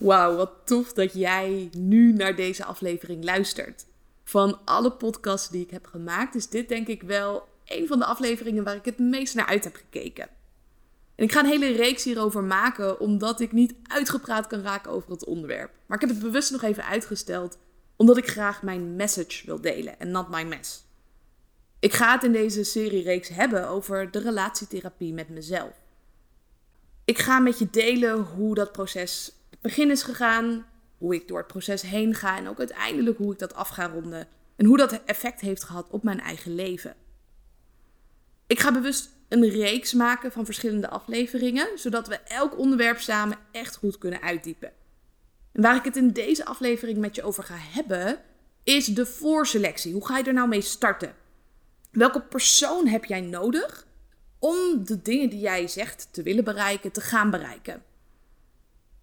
Wauw, wat tof dat jij nu naar deze aflevering luistert. Van alle podcasts die ik heb gemaakt, is dit denk ik wel een van de afleveringen waar ik het meest naar uit heb gekeken. En ik ga een hele reeks hierover maken, omdat ik niet uitgepraat kan raken over het onderwerp. Maar ik heb het bewust nog even uitgesteld, omdat ik graag mijn message wil delen en not my mess. Ik ga het in deze serie reeks hebben over de relatietherapie met mezelf. Ik ga met je delen hoe dat proces begin is gegaan, hoe ik door het proces heen ga en ook uiteindelijk hoe ik dat af ga ronden en hoe dat effect heeft gehad op mijn eigen leven. Ik ga bewust een reeks maken van verschillende afleveringen, zodat we elk onderwerp samen echt goed kunnen uitdiepen. En waar ik het in deze aflevering met je over ga hebben, is de voorselectie. Hoe ga je er nou mee starten? Welke persoon heb jij nodig om de dingen die jij zegt te willen bereiken, te gaan bereiken?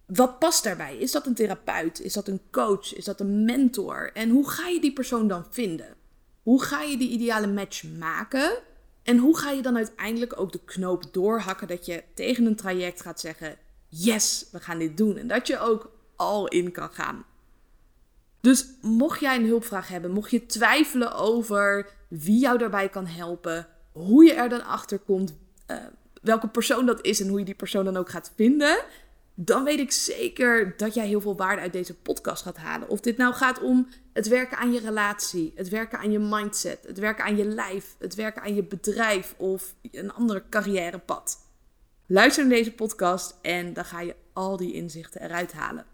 Wat past daarbij? Is dat een therapeut? Is dat een coach? Is dat een mentor? En hoe ga je die persoon dan vinden? Hoe ga je die ideale match maken? En hoe ga je dan uiteindelijk ook de knoop doorhakken dat je tegen een traject gaat zeggen: Yes, we gaan dit doen. En dat je ook al in kan gaan. Dus mocht jij een hulpvraag hebben, mocht je twijfelen over wie jou daarbij kan helpen, hoe je er dan achter komt, uh, welke persoon dat is en hoe je die persoon dan ook gaat vinden, dan weet ik zeker dat jij heel veel waarde uit deze podcast gaat halen. Of dit nou gaat om het werken aan je relatie, het werken aan je mindset, het werken aan je lijf, het werken aan je bedrijf of een ander carrièrepad. Luister naar deze podcast en dan ga je al die inzichten eruit halen.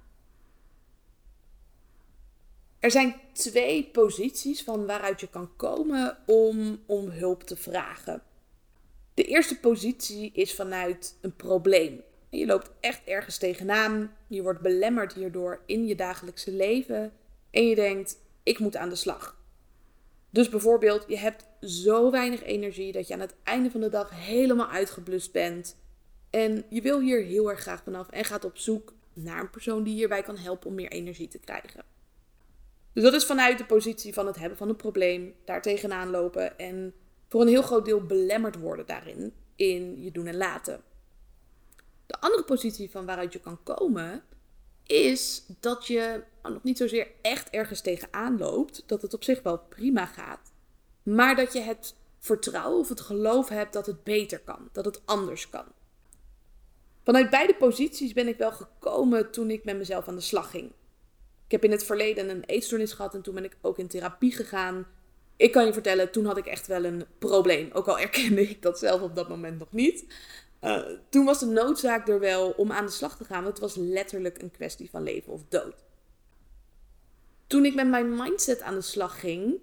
Er zijn twee posities van waaruit je kan komen om om hulp te vragen. De eerste positie is vanuit een probleem. Je loopt echt ergens tegenaan. Je wordt belemmerd hierdoor in je dagelijkse leven. En je denkt, ik moet aan de slag. Dus bijvoorbeeld, je hebt zo weinig energie dat je aan het einde van de dag helemaal uitgeblust bent. En je wil hier heel erg graag vanaf en gaat op zoek naar een persoon die hierbij kan helpen om meer energie te krijgen. Dus dat is vanuit de positie van het hebben van een probleem, daar tegenaan lopen en voor een heel groot deel belemmerd worden daarin, in je doen en laten. De andere positie van waaruit je kan komen, is dat je nog niet zozeer echt ergens tegenaan loopt, dat het op zich wel prima gaat, maar dat je het vertrouwen of het geloof hebt dat het beter kan, dat het anders kan. Vanuit beide posities ben ik wel gekomen toen ik met mezelf aan de slag ging. Ik heb in het verleden een eetstoornis gehad en toen ben ik ook in therapie gegaan. Ik kan je vertellen, toen had ik echt wel een probleem. Ook al erkende ik dat zelf op dat moment nog niet. Uh, toen was de noodzaak er wel om aan de slag te gaan. Het was letterlijk een kwestie van leven of dood. Toen ik met mijn mindset aan de slag ging,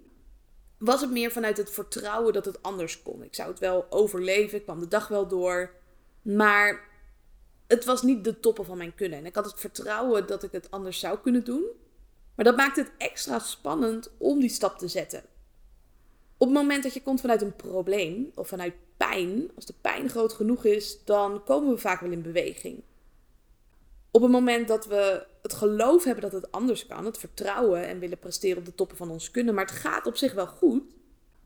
was het meer vanuit het vertrouwen dat het anders kon. Ik zou het wel overleven, ik kwam de dag wel door. Maar het was niet de toppen van mijn kunnen. En ik had het vertrouwen dat ik het anders zou kunnen doen. Maar dat maakte het extra spannend om die stap te zetten. Op het moment dat je komt vanuit een probleem of vanuit pijn, als de pijn groot genoeg is, dan komen we vaak wel in beweging. Op het moment dat we het geloof hebben dat het anders kan, het vertrouwen en willen presteren op de toppen van ons kunnen, maar het gaat op zich wel goed,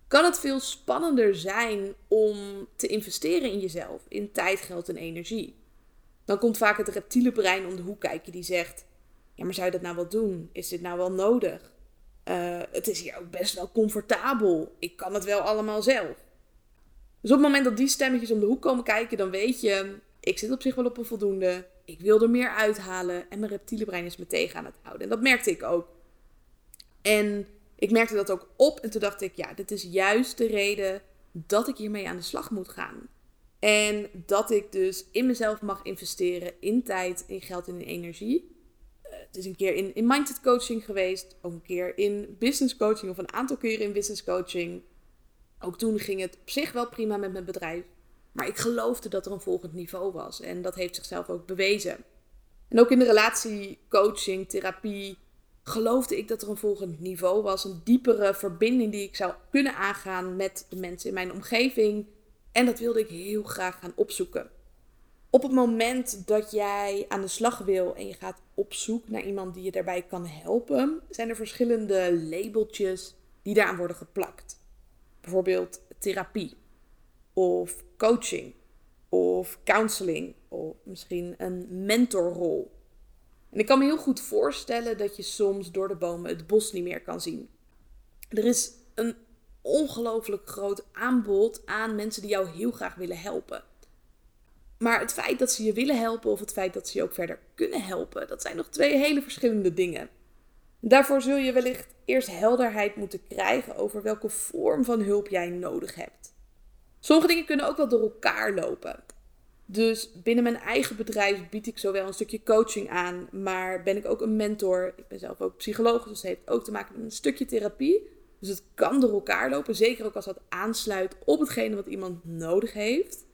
kan het veel spannender zijn om te investeren in jezelf, in tijd, geld en energie. Dan komt vaak het reptiele brein om de hoek kijken die zegt: Ja, maar zou je dat nou wel doen? Is dit nou wel nodig? Uh, het is hier ook best wel comfortabel. Ik kan het wel allemaal zelf. Dus op het moment dat die stemmetjes om de hoek komen kijken, dan weet je, ik zit op zich wel op een voldoende. Ik wil er meer uithalen en mijn reptiele brein is me tegen aan het houden. En dat merkte ik ook. En ik merkte dat ook op en toen dacht ik, ja, dit is juist de reden dat ik hiermee aan de slag moet gaan. En dat ik dus in mezelf mag investeren in tijd, in geld en in energie. Is een keer in, in mindset coaching geweest, ook een keer in business coaching of een aantal keren in business coaching. Ook toen ging het op zich wel prima met mijn bedrijf. Maar ik geloofde dat er een volgend niveau was. En dat heeft zichzelf ook bewezen. En ook in de relatie, coaching, therapie, geloofde ik dat er een volgend niveau was. Een diepere verbinding die ik zou kunnen aangaan met de mensen in mijn omgeving. En dat wilde ik heel graag gaan opzoeken. Op het moment dat jij aan de slag wil en je gaat op zoek naar iemand die je daarbij kan helpen, zijn er verschillende labeltjes die daaraan worden geplakt bijvoorbeeld therapie of coaching of counseling of misschien een mentorrol. En ik kan me heel goed voorstellen dat je soms door de bomen het bos niet meer kan zien. Er is een ongelooflijk groot aanbod aan mensen die jou heel graag willen helpen. Maar het feit dat ze je willen helpen of het feit dat ze je ook verder kunnen helpen, dat zijn nog twee hele verschillende dingen. Daarvoor zul je wellicht eerst helderheid moeten krijgen over welke vorm van hulp jij nodig hebt. Sommige dingen kunnen ook wel door elkaar lopen. Dus binnen mijn eigen bedrijf bied ik zowel een stukje coaching aan, maar ben ik ook een mentor. Ik ben zelf ook psycholoog, dus het heeft ook te maken met een stukje therapie. Dus het kan door elkaar lopen, zeker ook als dat aansluit op hetgene wat iemand nodig heeft.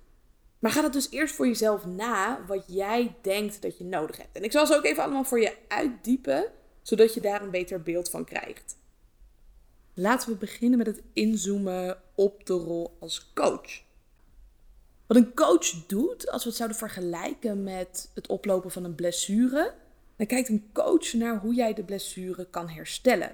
Maar ga dat dus eerst voor jezelf na wat jij denkt dat je nodig hebt. En ik zal ze ook even allemaal voor je uitdiepen, zodat je daar een beter beeld van krijgt. Laten we beginnen met het inzoomen op de rol als coach. Wat een coach doet, als we het zouden vergelijken met het oplopen van een blessure, dan kijkt een coach naar hoe jij de blessure kan herstellen.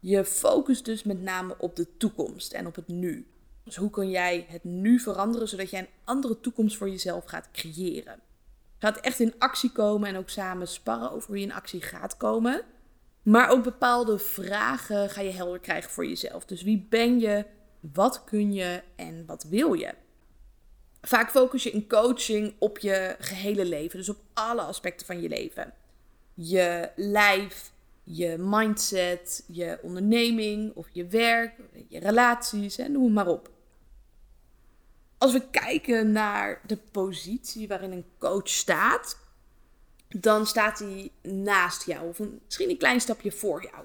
Je focust dus met name op de toekomst en op het nu. Dus hoe kun jij het nu veranderen zodat jij een andere toekomst voor jezelf gaat creëren? Gaat echt in actie komen en ook samen sparren over je in actie gaat komen. Maar ook bepaalde vragen ga je helder krijgen voor jezelf. Dus wie ben je, wat kun je en wat wil je? Vaak focus je in coaching op je gehele leven, dus op alle aspecten van je leven. Je lijf, je mindset, je onderneming of je werk, je relaties en noem maar op. Als we kijken naar de positie waarin een coach staat, dan staat hij naast jou of misschien een klein stapje voor jou.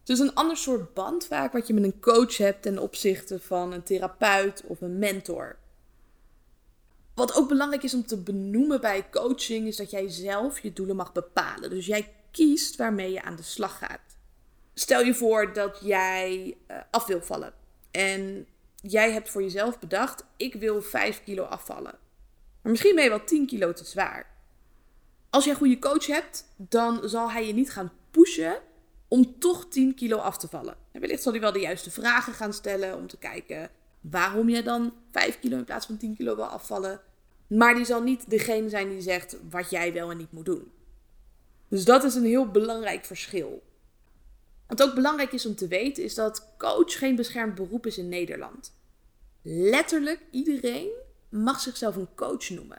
Het is een ander soort band vaak wat je met een coach hebt ten opzichte van een therapeut of een mentor. Wat ook belangrijk is om te benoemen bij coaching, is dat jij zelf je doelen mag bepalen. Dus jij kiest waarmee je aan de slag gaat. Stel je voor dat jij uh, af wil vallen. En jij hebt voor jezelf bedacht: ik wil 5 kilo afvallen. Maar misschien ben je wel 10 kilo te zwaar. Als jij een goede coach hebt, dan zal hij je niet gaan pushen om toch 10 kilo af te vallen. En wellicht zal hij wel de juiste vragen gaan stellen om te kijken waarom je dan 5 kilo in plaats van 10 kilo wil afvallen. Maar die zal niet degene zijn die zegt wat jij wel en niet moet doen. Dus dat is een heel belangrijk verschil. Wat ook belangrijk is om te weten, is dat coach geen beschermd beroep is in Nederland. Letterlijk iedereen mag zichzelf een coach noemen.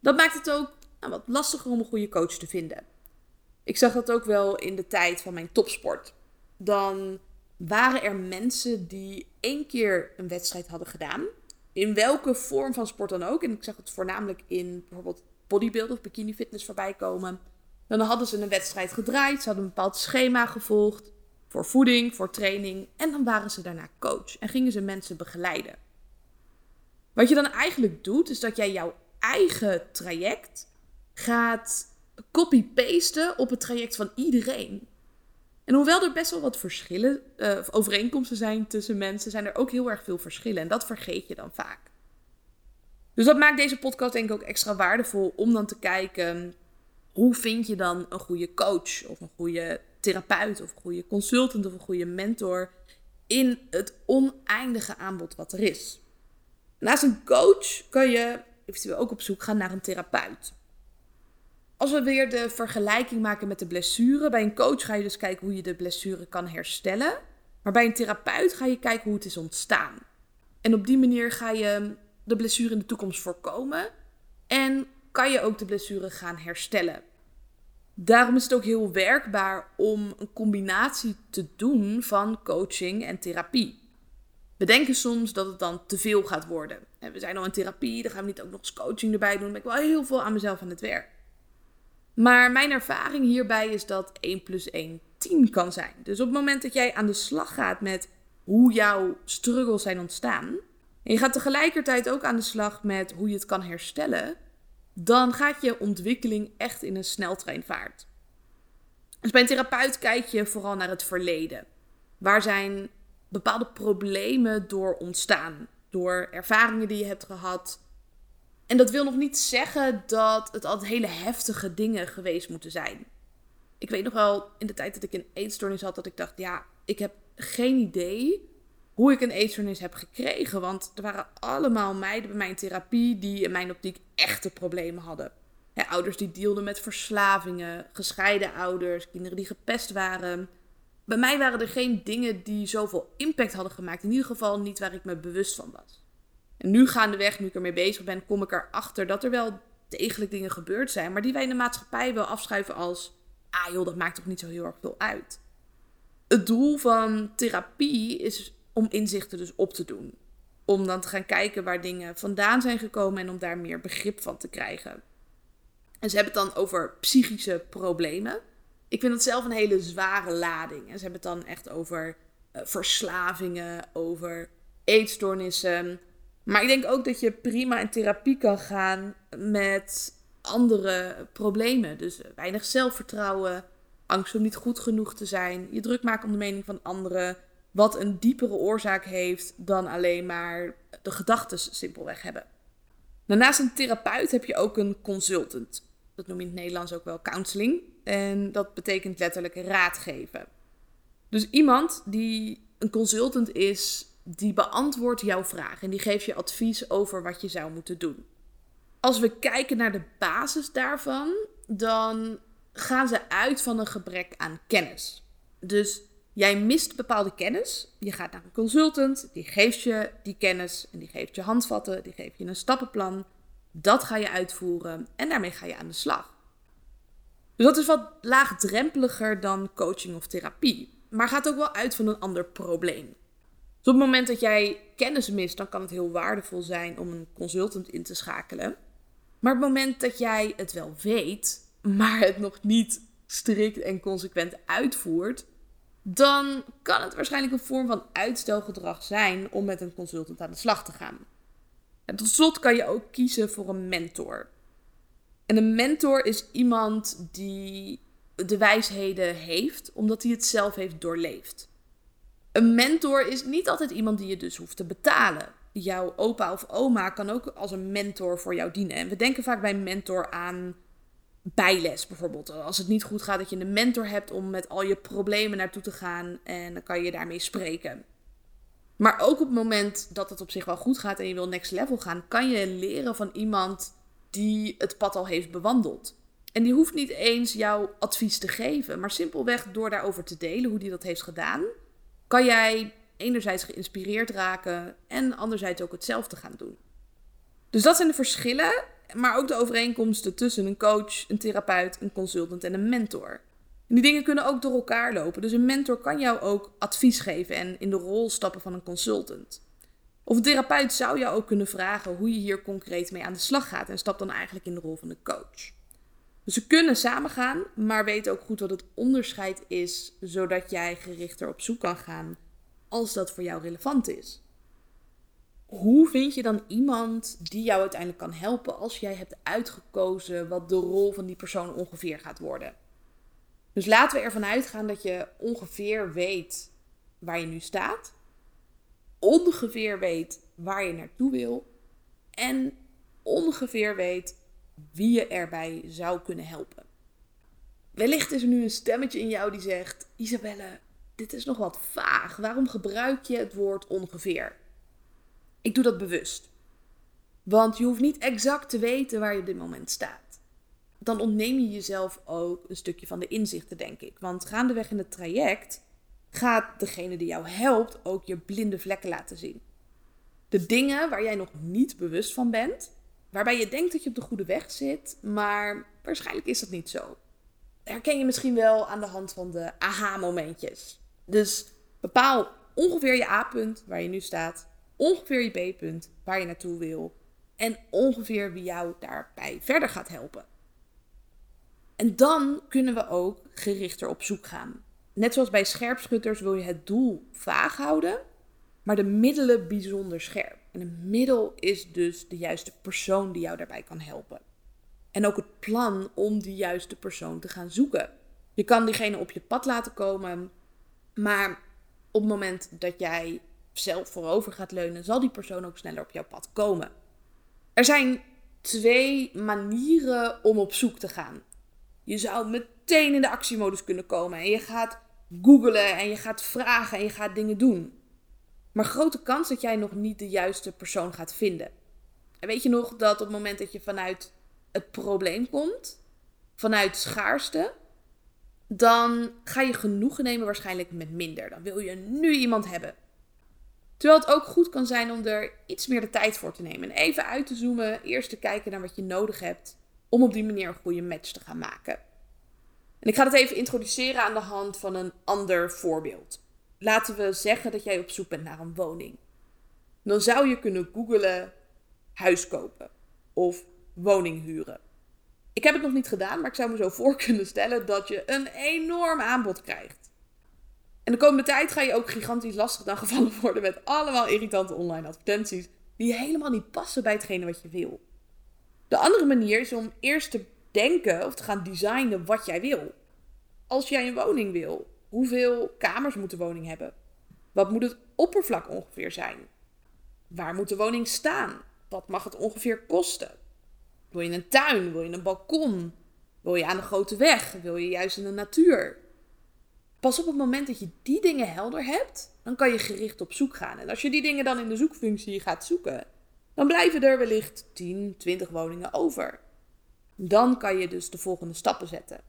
Dat maakt het ook nou, wat lastiger om een goede coach te vinden. Ik zag dat ook wel in de tijd van mijn topsport. Dan waren er mensen die één keer een wedstrijd hadden gedaan. In welke vorm van sport dan ook. En ik zag het voornamelijk in bijvoorbeeld bodybuilding of bikini fitness voorbij komen. Dan hadden ze een wedstrijd gedraaid. Ze hadden een bepaald schema gevolgd. Voor voeding, voor training. En dan waren ze daarna coach. En gingen ze mensen begeleiden. Wat je dan eigenlijk doet, is dat jij jouw eigen traject gaat copy-pasten op het traject van iedereen. En hoewel er best wel wat verschillen, uh, overeenkomsten zijn tussen mensen, zijn er ook heel erg veel verschillen. En dat vergeet je dan vaak. Dus dat maakt deze podcast denk ik ook extra waardevol om dan te kijken hoe vind je dan een goede coach of een goede therapeut of goede consultant of een goede mentor in het oneindige aanbod wat er is. Naast een coach kan je eventueel ook op zoek gaan naar een therapeut. Als we weer de vergelijking maken met de blessure. Bij een coach ga je dus kijken hoe je de blessure kan herstellen. Maar bij een therapeut ga je kijken hoe het is ontstaan. En op die manier ga je de blessure in de toekomst voorkomen. En kan je ook de blessure gaan herstellen. Daarom is het ook heel werkbaar om een combinatie te doen van coaching en therapie. We denken soms dat het dan te veel gaat worden. We zijn al in therapie, dan gaan we niet ook nog eens coaching erbij doen. Dan ben ik wel heel veel aan mezelf aan het werk. Maar mijn ervaring hierbij is dat 1 plus 1 10 kan zijn. Dus op het moment dat jij aan de slag gaat met hoe jouw struggles zijn ontstaan. En je gaat tegelijkertijd ook aan de slag met hoe je het kan herstellen. Dan gaat je ontwikkeling echt in een sneltreinvaart. Dus bij een therapeut kijk je vooral naar het verleden. Waar zijn bepaalde problemen door ontstaan? Door ervaringen die je hebt gehad, en dat wil nog niet zeggen dat het altijd hele heftige dingen geweest moeten zijn. Ik weet nog wel in de tijd dat ik een eetstoornis had, dat ik dacht: ja, ik heb geen idee hoe ik een eetstoornis heb gekregen. Want er waren allemaal meiden bij mijn therapie die in mijn optiek echte problemen hadden. ouders die dealden met verslavingen, gescheiden ouders, kinderen die gepest waren. Bij mij waren er geen dingen die zoveel impact hadden gemaakt. In ieder geval niet waar ik me bewust van was. En nu gaandeweg, nu ik ermee bezig ben, kom ik erachter dat er wel degelijk dingen gebeurd zijn, maar die wij in de maatschappij wel afschuiven als, ah joh, dat maakt toch niet zo heel erg veel uit. Het doel van therapie is om inzichten dus op te doen. Om dan te gaan kijken waar dingen vandaan zijn gekomen en om daar meer begrip van te krijgen. En ze hebben het dan over psychische problemen. Ik vind het zelf een hele zware lading. En ze hebben het dan echt over uh, verslavingen, over eetstoornissen. Maar ik denk ook dat je prima in therapie kan gaan met andere problemen. Dus weinig zelfvertrouwen, angst om niet goed genoeg te zijn, je druk maken om de mening van anderen. Wat een diepere oorzaak heeft dan alleen maar de gedachten simpelweg hebben. Daarnaast een therapeut heb je ook een consultant. Dat noem je in het Nederlands ook wel counseling. En dat betekent letterlijk raad geven. Dus iemand die een consultant is, die beantwoordt jouw vraag en die geeft je advies over wat je zou moeten doen. Als we kijken naar de basis daarvan, dan gaan ze uit van een gebrek aan kennis. Dus jij mist bepaalde kennis. Je gaat naar een consultant, die geeft je die kennis en die geeft je handvatten, die geeft je een stappenplan. Dat ga je uitvoeren en daarmee ga je aan de slag. Dus dat is wat laagdrempeliger dan coaching of therapie, maar gaat ook wel uit van een ander probleem. Dus op het moment dat jij kennis mist, dan kan het heel waardevol zijn om een consultant in te schakelen. Maar op het moment dat jij het wel weet, maar het nog niet strikt en consequent uitvoert, dan kan het waarschijnlijk een vorm van uitstelgedrag zijn om met een consultant aan de slag te gaan. En tot slot kan je ook kiezen voor een mentor. En een mentor is iemand die de wijsheden heeft, omdat hij het zelf heeft doorleefd. Een mentor is niet altijd iemand die je dus hoeft te betalen. Jouw opa of oma kan ook als een mentor voor jou dienen. En we denken vaak bij mentor aan bijles bijvoorbeeld. Als het niet goed gaat, dat je een mentor hebt om met al je problemen naartoe te gaan en dan kan je daarmee spreken. Maar ook op het moment dat het op zich wel goed gaat en je wil next level gaan, kan je leren van iemand die het pad al heeft bewandeld. En die hoeft niet eens jouw advies te geven, maar simpelweg door daarover te delen hoe die dat heeft gedaan, kan jij enerzijds geïnspireerd raken en anderzijds ook hetzelfde gaan doen. Dus dat zijn de verschillen, maar ook de overeenkomsten tussen een coach, een therapeut, een consultant en een mentor. En die dingen kunnen ook door elkaar lopen. Dus een mentor kan jou ook advies geven en in de rol stappen van een consultant. Of een therapeut zou jou ook kunnen vragen hoe je hier concreet mee aan de slag gaat en stapt dan eigenlijk in de rol van de coach. Dus ze kunnen samengaan, maar weet ook goed wat het onderscheid is, zodat jij gerichter op zoek kan gaan als dat voor jou relevant is. Hoe vind je dan iemand die jou uiteindelijk kan helpen als jij hebt uitgekozen wat de rol van die persoon ongeveer gaat worden? Dus laten we ervan uitgaan dat je ongeveer weet waar je nu staat, ongeveer weet waar je naartoe wil en ongeveer weet wie je erbij zou kunnen helpen. Wellicht is er nu een stemmetje in jou die zegt: Isabelle, dit is nog wat vaag. Waarom gebruik je het woord ongeveer? Ik doe dat bewust. Want je hoeft niet exact te weten waar je op dit moment staat. Dan ontneem je jezelf ook een stukje van de inzichten, denk ik. Want gaandeweg in het traject gaat degene die jou helpt ook je blinde vlekken laten zien. De dingen waar jij nog niet bewust van bent, waarbij je denkt dat je op de goede weg zit, maar waarschijnlijk is dat niet zo. Herken je misschien wel aan de hand van de aha-momentjes. Dus bepaal ongeveer je A-punt waar je nu staat, ongeveer je B-punt waar je naartoe wil en ongeveer wie jou daarbij verder gaat helpen. En dan kunnen we ook gerichter op zoek gaan. Net zoals bij scherpschutters wil je het doel vaag houden, maar de middelen bijzonder scherp. En een middel is dus de juiste persoon die jou daarbij kan helpen. En ook het plan om die juiste persoon te gaan zoeken. Je kan diegene op je pad laten komen, maar op het moment dat jij zelf voorover gaat leunen, zal die persoon ook sneller op jouw pad komen. Er zijn twee manieren om op zoek te gaan. Je zou meteen in de actiemodus kunnen komen en je gaat googlen en je gaat vragen en je gaat dingen doen. Maar grote kans dat jij nog niet de juiste persoon gaat vinden. En weet je nog dat op het moment dat je vanuit het probleem komt vanuit schaarste, dan ga je genoegen nemen waarschijnlijk met minder. Dan wil je nu iemand hebben. Terwijl het ook goed kan zijn om er iets meer de tijd voor te nemen. En even uit te zoomen, eerst te kijken naar wat je nodig hebt om op die manier een goede match te gaan maken. En ik ga het even introduceren aan de hand van een ander voorbeeld. Laten we zeggen dat jij op zoek bent naar een woning. Dan zou je kunnen googlen huis kopen of woning huren. Ik heb het nog niet gedaan, maar ik zou me zo voor kunnen stellen dat je een enorm aanbod krijgt. En de komende tijd ga je ook gigantisch lastig dan gevallen worden met allemaal irritante online advertenties die helemaal niet passen bij hetgene wat je wil. De andere manier is om eerst te denken of te gaan designen wat jij wil. Als jij een woning wil, hoeveel kamers moet de woning hebben? Wat moet het oppervlak ongeveer zijn? Waar moet de woning staan? Wat mag het ongeveer kosten? Wil je een tuin? Wil je een balkon? Wil je aan de grote weg? Wil je juist in de natuur? Pas op het moment dat je die dingen helder hebt, dan kan je gericht op zoek gaan. En als je die dingen dan in de zoekfunctie gaat zoeken, dan blijven er wellicht 10, 20 woningen over. Dan kan je dus de volgende stappen zetten.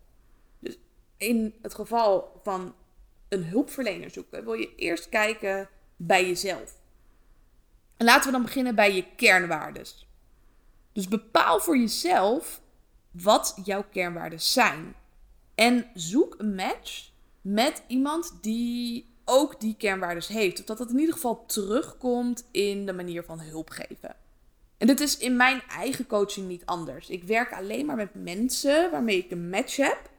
Dus in het geval van een hulpverlener zoeken, wil je eerst kijken bij jezelf. En laten we dan beginnen bij je kernwaardes. Dus bepaal voor jezelf wat jouw kernwaarden zijn. En zoek een match met iemand die ook die kernwaardes heeft. Of dat het in ieder geval terugkomt in de manier van hulp geven. En dit is in mijn eigen coaching niet anders. Ik werk alleen maar met mensen waarmee ik een match heb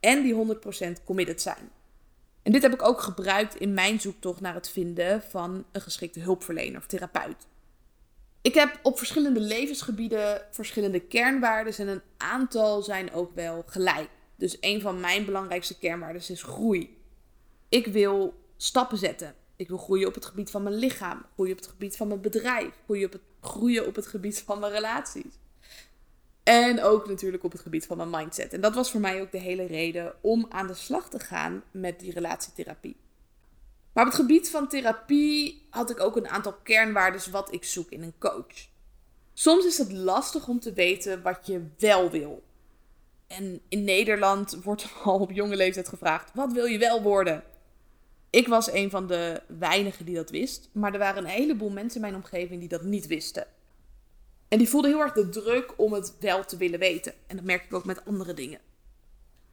en die 100% committed zijn. En dit heb ik ook gebruikt in mijn zoektocht naar het vinden van een geschikte hulpverlener of therapeut. Ik heb op verschillende levensgebieden verschillende kernwaarden en een aantal zijn ook wel gelijk. Dus een van mijn belangrijkste kernwaarden is groei. Ik wil stappen zetten. Ik wil groeien op het gebied van mijn lichaam, groeien op het gebied van mijn bedrijf, groeien op het, groeien op het gebied van mijn relaties. En ook natuurlijk op het gebied van mijn mindset. En dat was voor mij ook de hele reden om aan de slag te gaan met die relatietherapie. Maar op het gebied van therapie had ik ook een aantal kernwaarden wat ik zoek in een coach. Soms is het lastig om te weten wat je wel wil. En in Nederland wordt al op jonge leeftijd gevraagd: wat wil je wel worden? Ik was een van de weinigen die dat wist, maar er waren een heleboel mensen in mijn omgeving die dat niet wisten. En die voelden heel erg de druk om het wel te willen weten. En dat merk ik ook met andere dingen.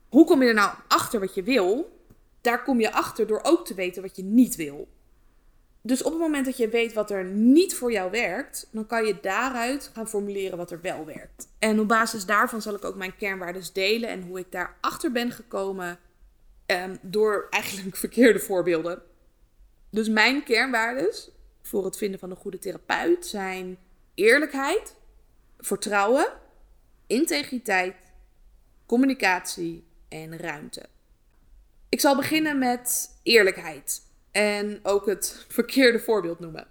Hoe kom je er nou achter wat je wil? Daar kom je achter door ook te weten wat je niet wil. Dus op het moment dat je weet wat er niet voor jou werkt, dan kan je daaruit gaan formuleren wat er wel werkt. En op basis daarvan zal ik ook mijn kernwaarden delen en hoe ik daarachter ben gekomen um, door eigenlijk verkeerde voorbeelden. Dus mijn kernwaarden voor het vinden van een goede therapeut zijn eerlijkheid, vertrouwen, integriteit, communicatie en ruimte. Ik zal beginnen met eerlijkheid en ook het verkeerde voorbeeld noemen.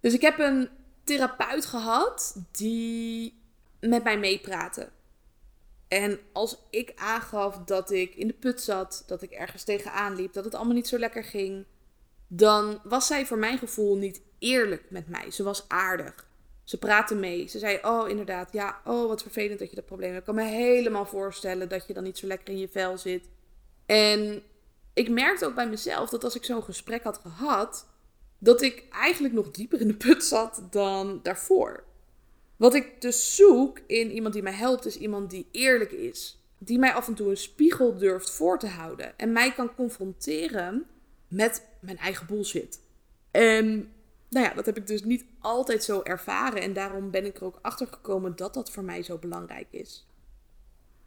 Dus ik heb een therapeut gehad die met mij meepraatte. En als ik aangaf dat ik in de put zat, dat ik ergens tegenaan liep, dat het allemaal niet zo lekker ging, dan was zij voor mijn gevoel niet eerlijk met mij. Ze was aardig. Ze praatte mee. Ze zei: Oh, inderdaad, ja, oh, wat vervelend dat je dat probleem hebt. Ik kan me helemaal voorstellen dat je dan niet zo lekker in je vel zit. En ik merkte ook bij mezelf dat als ik zo'n gesprek had gehad, dat ik eigenlijk nog dieper in de put zat dan daarvoor. Wat ik dus zoek in iemand die mij helpt, is iemand die eerlijk is. Die mij af en toe een spiegel durft voor te houden. En mij kan confronteren met mijn eigen bullshit. En nou ja, dat heb ik dus niet altijd zo ervaren. En daarom ben ik er ook achter gekomen dat dat voor mij zo belangrijk is.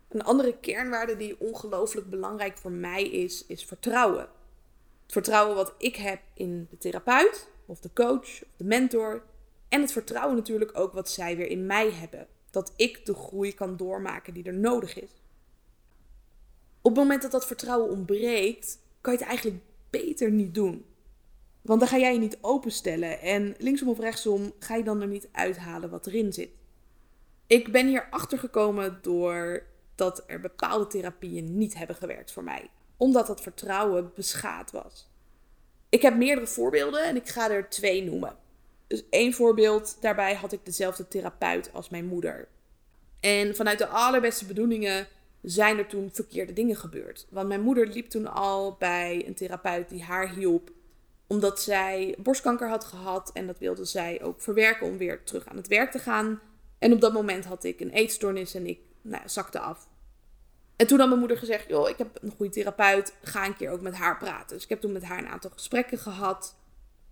Een andere kernwaarde die ongelooflijk belangrijk voor mij is, is vertrouwen. Het vertrouwen wat ik heb in de therapeut, of de coach, of de mentor. En het vertrouwen natuurlijk ook wat zij weer in mij hebben. Dat ik de groei kan doormaken die er nodig is. Op het moment dat dat vertrouwen ontbreekt, kan je het eigenlijk beter niet doen. Want dan ga jij je niet openstellen en linksom of rechtsom ga je dan er niet uithalen wat erin zit. Ik ben hier achter gekomen door dat er bepaalde therapieën niet hebben gewerkt voor mij, omdat dat vertrouwen beschaad was. Ik heb meerdere voorbeelden en ik ga er twee noemen. Dus één voorbeeld, daarbij had ik dezelfde therapeut als mijn moeder. En vanuit de allerbeste bedoelingen zijn er toen verkeerde dingen gebeurd. Want mijn moeder liep toen al bij een therapeut die haar hielp omdat zij borstkanker had gehad en dat wilde zij ook verwerken om weer terug aan het werk te gaan. En op dat moment had ik een eetstoornis en ik nou, zakte af. En toen had mijn moeder gezegd: Joh, ik heb een goede therapeut, ga een keer ook met haar praten. Dus ik heb toen met haar een aantal gesprekken gehad.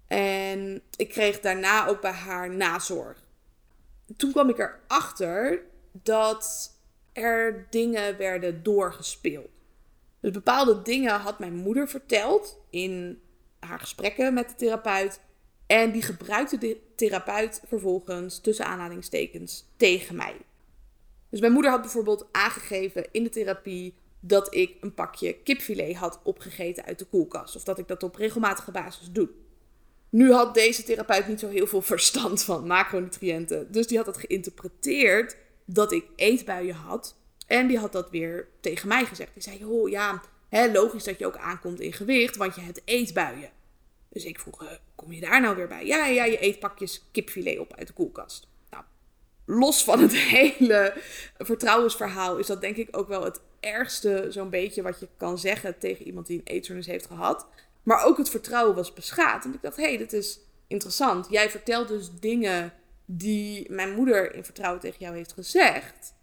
En ik kreeg daarna ook bij haar nazorg. Toen kwam ik erachter dat er dingen werden doorgespeeld. Dus bepaalde dingen had mijn moeder verteld in haar gesprekken met de therapeut. En die gebruikte de therapeut vervolgens tussen aanhalingstekens tegen mij. Dus mijn moeder had bijvoorbeeld aangegeven in de therapie dat ik een pakje kipfilet had opgegeten uit de koelkast. Of dat ik dat op regelmatige basis doe. Nu had deze therapeut niet zo heel veel verstand van macronutriënten. Dus die had het geïnterpreteerd dat ik eetbuien had. En die had dat weer tegen mij gezegd. Die zei, oh ja, hè, logisch dat je ook aankomt in gewicht, want je hebt eetbuien. Dus ik vroeg, eh, kom je daar nou weer bij? Ja, ja, je eet pakjes kipfilet op uit de koelkast. Los van het hele vertrouwensverhaal is dat denk ik ook wel het ergste zo'n beetje wat je kan zeggen tegen iemand die een eetstoornis heeft gehad. Maar ook het vertrouwen was beschaad. En ik dacht, hé, hey, dit is interessant. Jij vertelt dus dingen die mijn moeder in vertrouwen tegen jou heeft gezegd.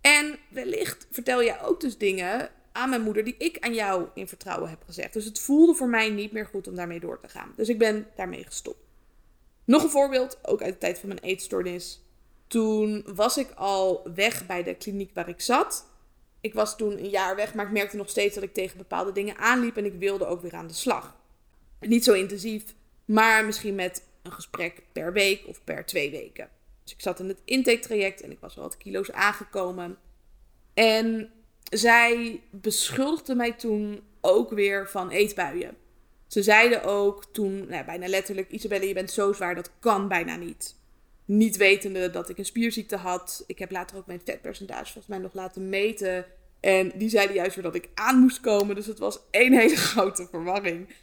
En wellicht vertel jij ook dus dingen aan mijn moeder die ik aan jou in vertrouwen heb gezegd. Dus het voelde voor mij niet meer goed om daarmee door te gaan. Dus ik ben daarmee gestopt. Nog een voorbeeld, ook uit de tijd van mijn eetstoornis. Toen was ik al weg bij de kliniek waar ik zat. Ik was toen een jaar weg, maar ik merkte nog steeds dat ik tegen bepaalde dingen aanliep en ik wilde ook weer aan de slag. Niet zo intensief, maar misschien met een gesprek per week of per twee weken. Dus ik zat in het intake-traject en ik was wel wat kilo's aangekomen. En zij beschuldigde mij toen ook weer van eetbuien. Ze zeiden ook toen, nou, bijna letterlijk, Isabelle, je bent zo zwaar, dat kan bijna niet. Niet wetende dat ik een spierziekte had. Ik heb later ook mijn vetpercentage volgens mij nog laten meten. En die zeiden juist weer dat ik aan moest komen. Dus het was één hele grote verwarring.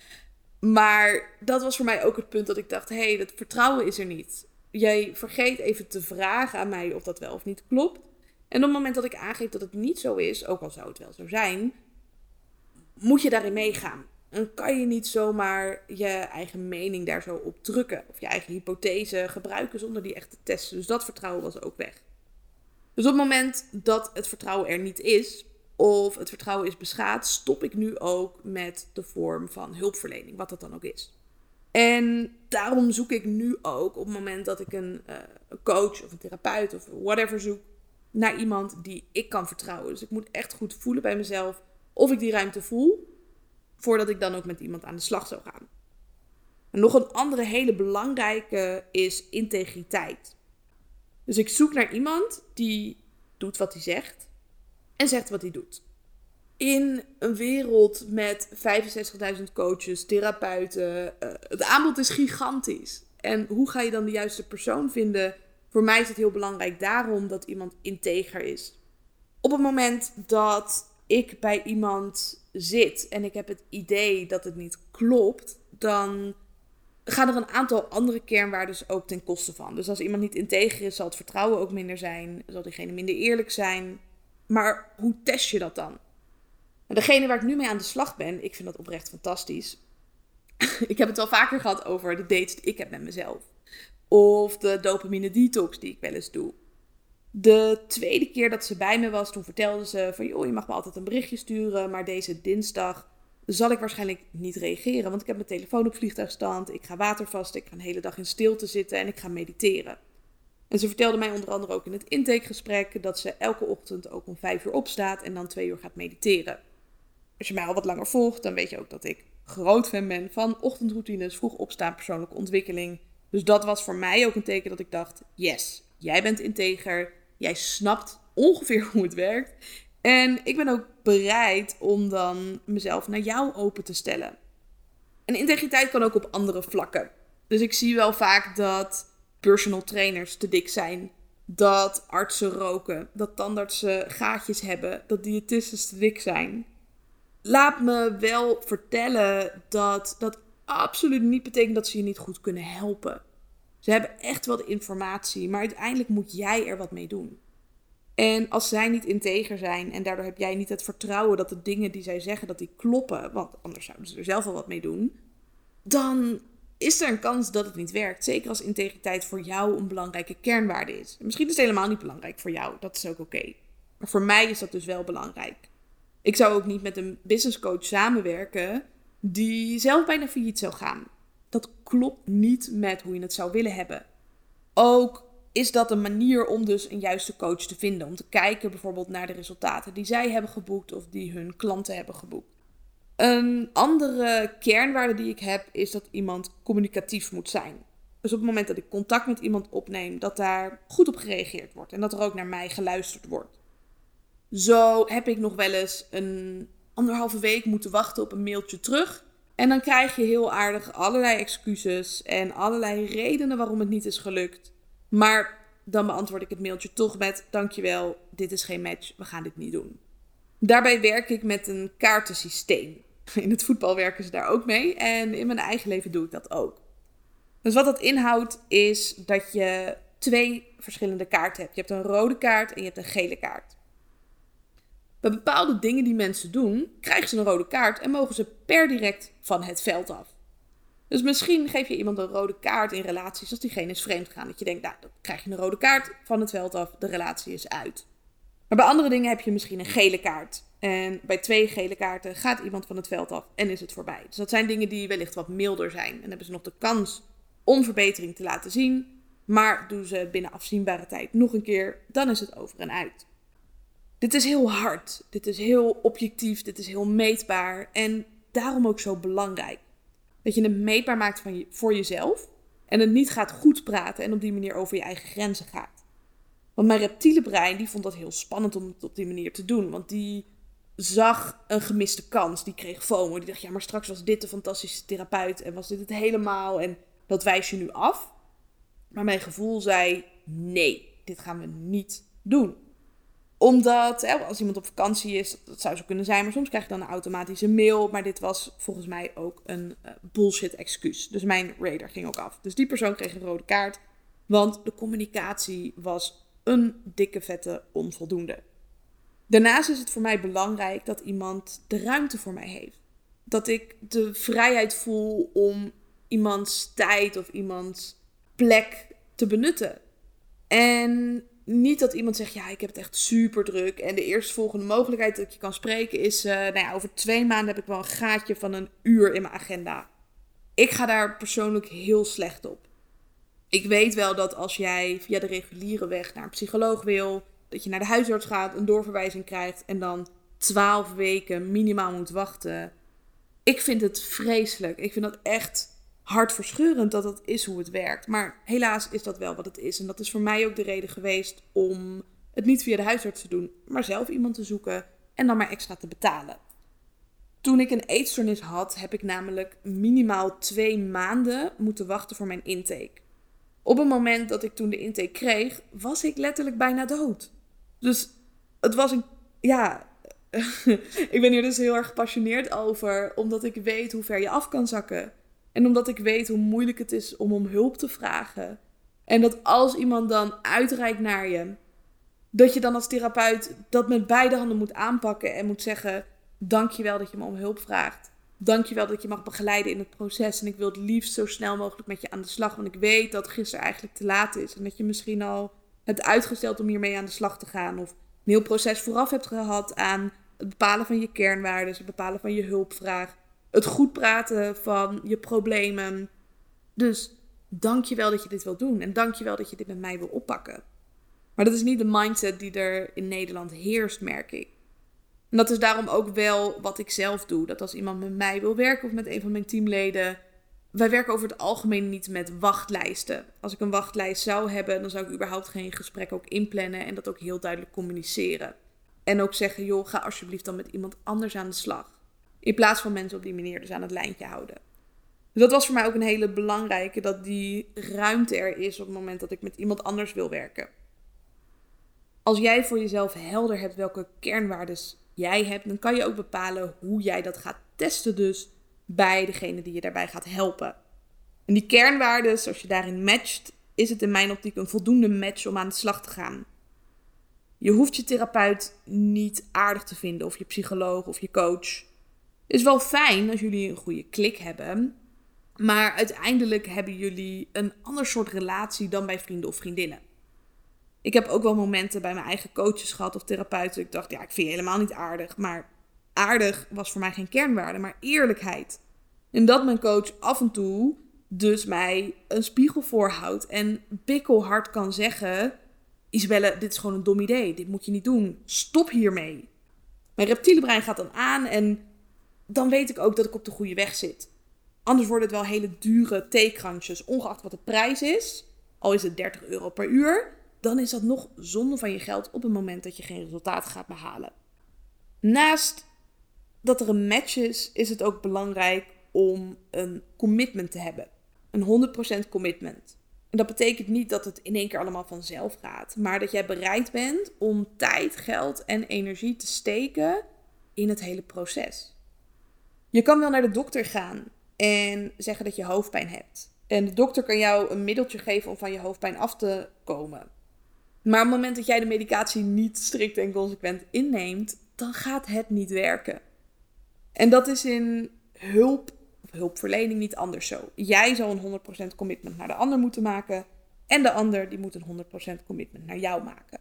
Maar dat was voor mij ook het punt dat ik dacht: hé, hey, dat vertrouwen is er niet. Jij vergeet even te vragen aan mij of dat wel of niet klopt. En op het moment dat ik aangeef dat het niet zo is, ook al zou het wel zo zijn, moet je daarin meegaan. En kan je niet zomaar je eigen mening daar zo op drukken. Of je eigen hypothese gebruiken zonder die echt te testen. Dus dat vertrouwen was ook weg. Dus op het moment dat het vertrouwen er niet is, of het vertrouwen is beschaad, stop ik nu ook met de vorm van hulpverlening, wat dat dan ook is. En daarom zoek ik nu ook op het moment dat ik een, een coach of een therapeut of whatever zoek, naar iemand die ik kan vertrouwen. Dus ik moet echt goed voelen bij mezelf of ik die ruimte voel, voordat ik dan ook met iemand aan de slag zou gaan. En nog een andere hele belangrijke is integriteit. Dus ik zoek naar iemand die doet wat hij zegt en zegt wat hij doet. In een wereld met 65.000 coaches, therapeuten, uh, het aanbod is gigantisch. En hoe ga je dan de juiste persoon vinden voor mij is het heel belangrijk daarom dat iemand integer is. Op het moment dat ik bij iemand zit en ik heb het idee dat het niet klopt, dan gaan er een aantal andere kernwaarden ook ten koste van. Dus als iemand niet integer is, zal het vertrouwen ook minder zijn, zal diegene minder eerlijk zijn. Maar hoe test je dat dan? En degene waar ik nu mee aan de slag ben, ik vind dat oprecht fantastisch. ik heb het wel vaker gehad over de dates die ik heb met mezelf. Of de dopamine detox die ik wel eens doe. De tweede keer dat ze bij me was, toen vertelde ze van... joh, je mag me altijd een berichtje sturen, maar deze dinsdag zal ik waarschijnlijk niet reageren. Want ik heb mijn telefoon op vliegtuigstand, ik ga watervasten, ik ga een hele dag in stilte zitten en ik ga mediteren. En ze vertelde mij onder andere ook in het intakegesprek dat ze elke ochtend ook om vijf uur opstaat en dan twee uur gaat mediteren. Als je mij al wat langer volgt, dan weet je ook dat ik groot fan ben van ochtendroutines, vroeg opstaan, persoonlijke ontwikkeling dus dat was voor mij ook een teken dat ik dacht: yes, jij bent integer. Jij snapt ongeveer hoe het werkt. En ik ben ook bereid om dan mezelf naar jou open te stellen. En integriteit kan ook op andere vlakken. Dus ik zie wel vaak dat personal trainers te dik zijn. Dat artsen roken. Dat tandartsen gaatjes hebben. Dat diëtisten te dik zijn. Laat me wel vertellen dat dat absoluut niet betekent dat ze je niet goed kunnen helpen. Ze hebben echt wel informatie, maar uiteindelijk moet jij er wat mee doen. En als zij niet integer zijn en daardoor heb jij niet het vertrouwen dat de dingen die zij zeggen, dat die kloppen, want anders zouden ze er zelf al wat mee doen, dan is er een kans dat het niet werkt. Zeker als integriteit voor jou een belangrijke kernwaarde is. misschien is het helemaal niet belangrijk voor jou, dat is ook oké. Maar voor mij is dat dus wel belangrijk. Ik zou ook niet met een business coach samenwerken die zelf bijna failliet zou gaan. Dat klopt niet met hoe je het zou willen hebben. Ook is dat een manier om dus een juiste coach te vinden. Om te kijken bijvoorbeeld naar de resultaten die zij hebben geboekt of die hun klanten hebben geboekt. Een andere kernwaarde die ik heb is dat iemand communicatief moet zijn. Dus op het moment dat ik contact met iemand opneem, dat daar goed op gereageerd wordt en dat er ook naar mij geluisterd wordt. Zo heb ik nog wel eens een anderhalve week moeten wachten op een mailtje terug. En dan krijg je heel aardig allerlei excuses en allerlei redenen waarom het niet is gelukt. Maar dan beantwoord ik het mailtje toch met: Dankjewel, dit is geen match, we gaan dit niet doen. Daarbij werk ik met een kaartensysteem. In het voetbal werken ze daar ook mee en in mijn eigen leven doe ik dat ook. Dus wat dat inhoudt is dat je twee verschillende kaarten hebt. Je hebt een rode kaart en je hebt een gele kaart. Bij bepaalde dingen die mensen doen, krijgen ze een rode kaart en mogen ze per direct van het veld af. Dus misschien geef je iemand een rode kaart in relaties als diegene is vreemd gegaan. Dat je denkt, nou, dan krijg je een rode kaart van het veld af, de relatie is uit. Maar bij andere dingen heb je misschien een gele kaart. En bij twee gele kaarten gaat iemand van het veld af en is het voorbij. Dus dat zijn dingen die wellicht wat milder zijn. En hebben ze nog de kans om verbetering te laten zien. Maar doen ze binnen afzienbare tijd nog een keer, dan is het over en uit. Dit is heel hard. Dit is heel objectief. Dit is heel meetbaar. En daarom ook zo belangrijk. Dat je het meetbaar maakt van je, voor jezelf. En het niet gaat goed praten en op die manier over je eigen grenzen gaat. Want mijn reptiele brein die vond dat heel spannend om het op die manier te doen. Want die zag een gemiste kans. Die kreeg FOMO. Die dacht, ja, maar straks was dit de fantastische therapeut. En was dit het helemaal. En dat wijs je nu af. Maar mijn gevoel zei, nee, dit gaan we niet doen omdat hè, als iemand op vakantie is, dat zou zo kunnen zijn, maar soms krijg je dan een automatische mail. Maar dit was volgens mij ook een uh, bullshit excuus. Dus mijn radar ging ook af. Dus die persoon kreeg een rode kaart, want de communicatie was een dikke vette onvoldoende. Daarnaast is het voor mij belangrijk dat iemand de ruimte voor mij heeft. Dat ik de vrijheid voel om iemands tijd of iemands plek te benutten. En niet dat iemand zegt, ja, ik heb het echt super druk. En de eerstvolgende mogelijkheid dat je kan spreken is, uh, nou ja, over twee maanden heb ik wel een gaatje van een uur in mijn agenda. Ik ga daar persoonlijk heel slecht op. Ik weet wel dat als jij via de reguliere weg naar een psycholoog wil, dat je naar de huisarts gaat, een doorverwijzing krijgt en dan twaalf weken minimaal moet wachten. Ik vind het vreselijk. Ik vind dat echt hartverscheurend dat dat is hoe het werkt. Maar helaas is dat wel wat het is. En dat is voor mij ook de reden geweest om het niet via de huisarts te doen, maar zelf iemand te zoeken en dan maar extra te betalen. Toen ik een eetstoornis had, heb ik namelijk minimaal twee maanden moeten wachten voor mijn intake. Op het moment dat ik toen de intake kreeg, was ik letterlijk bijna dood. Dus het was een. Ja. ik ben hier dus heel erg gepassioneerd over, omdat ik weet hoe ver je af kan zakken. En omdat ik weet hoe moeilijk het is om om hulp te vragen. En dat als iemand dan uitreikt naar je, dat je dan als therapeut dat met beide handen moet aanpakken en moet zeggen: Dankjewel dat je me om hulp vraagt. Dankjewel dat je mag begeleiden in het proces. En ik wil het liefst zo snel mogelijk met je aan de slag. Want ik weet dat gisteren eigenlijk te laat is. En dat je misschien al hebt uitgesteld om hiermee aan de slag te gaan. Of een heel proces vooraf hebt gehad aan het bepalen van je kernwaarden, het bepalen van je hulpvraag het goed praten van je problemen. Dus dank je wel dat je dit wil doen. En dank je wel dat je dit met mij wil oppakken. Maar dat is niet de mindset die er in Nederland heerst, merk ik. En dat is daarom ook wel wat ik zelf doe. Dat als iemand met mij wil werken of met een van mijn teamleden. Wij werken over het algemeen niet met wachtlijsten. Als ik een wachtlijst zou hebben, dan zou ik überhaupt geen gesprek ook inplannen en dat ook heel duidelijk communiceren. En ook zeggen, joh, ga alsjeblieft dan met iemand anders aan de slag. In plaats van mensen op die manier dus aan het lijntje houden. Dus dat was voor mij ook een hele belangrijke, dat die ruimte er is op het moment dat ik met iemand anders wil werken. Als jij voor jezelf helder hebt welke kernwaarden jij hebt, dan kan je ook bepalen hoe jij dat gaat testen dus bij degene die je daarbij gaat helpen. En die kernwaarden, als je daarin matcht, is het in mijn optiek een voldoende match om aan de slag te gaan. Je hoeft je therapeut niet aardig te vinden of je psycholoog of je coach. Is wel fijn als jullie een goede klik hebben, maar uiteindelijk hebben jullie een ander soort relatie dan bij vrienden of vriendinnen. Ik heb ook wel momenten bij mijn eigen coaches gehad of therapeuten. Ik dacht, ja, ik vind je helemaal niet aardig. Maar aardig was voor mij geen kernwaarde, maar eerlijkheid. En dat mijn coach af en toe dus mij een spiegel voorhoudt en bikkelhard kan zeggen: Isabelle, dit is gewoon een dom idee. Dit moet je niet doen. Stop hiermee. Mijn reptiele brein gaat dan aan en dan weet ik ook dat ik op de goede weg zit. Anders worden het wel hele dure theekransjes, ongeacht wat de prijs is. Al is het 30 euro per uur, dan is dat nog zonde van je geld op het moment dat je geen resultaat gaat behalen. Naast dat er een match is, is het ook belangrijk om een commitment te hebben. Een 100% commitment. En dat betekent niet dat het in één keer allemaal vanzelf gaat, maar dat jij bereid bent om tijd, geld en energie te steken in het hele proces. Je kan wel naar de dokter gaan en zeggen dat je hoofdpijn hebt. En de dokter kan jou een middeltje geven om van je hoofdpijn af te komen. Maar op het moment dat jij de medicatie niet strikt en consequent inneemt, dan gaat het niet werken. En dat is in hulp of hulpverlening niet anders zo. Jij zou een 100% commitment naar de ander moeten maken. En de ander die moet een 100% commitment naar jou maken.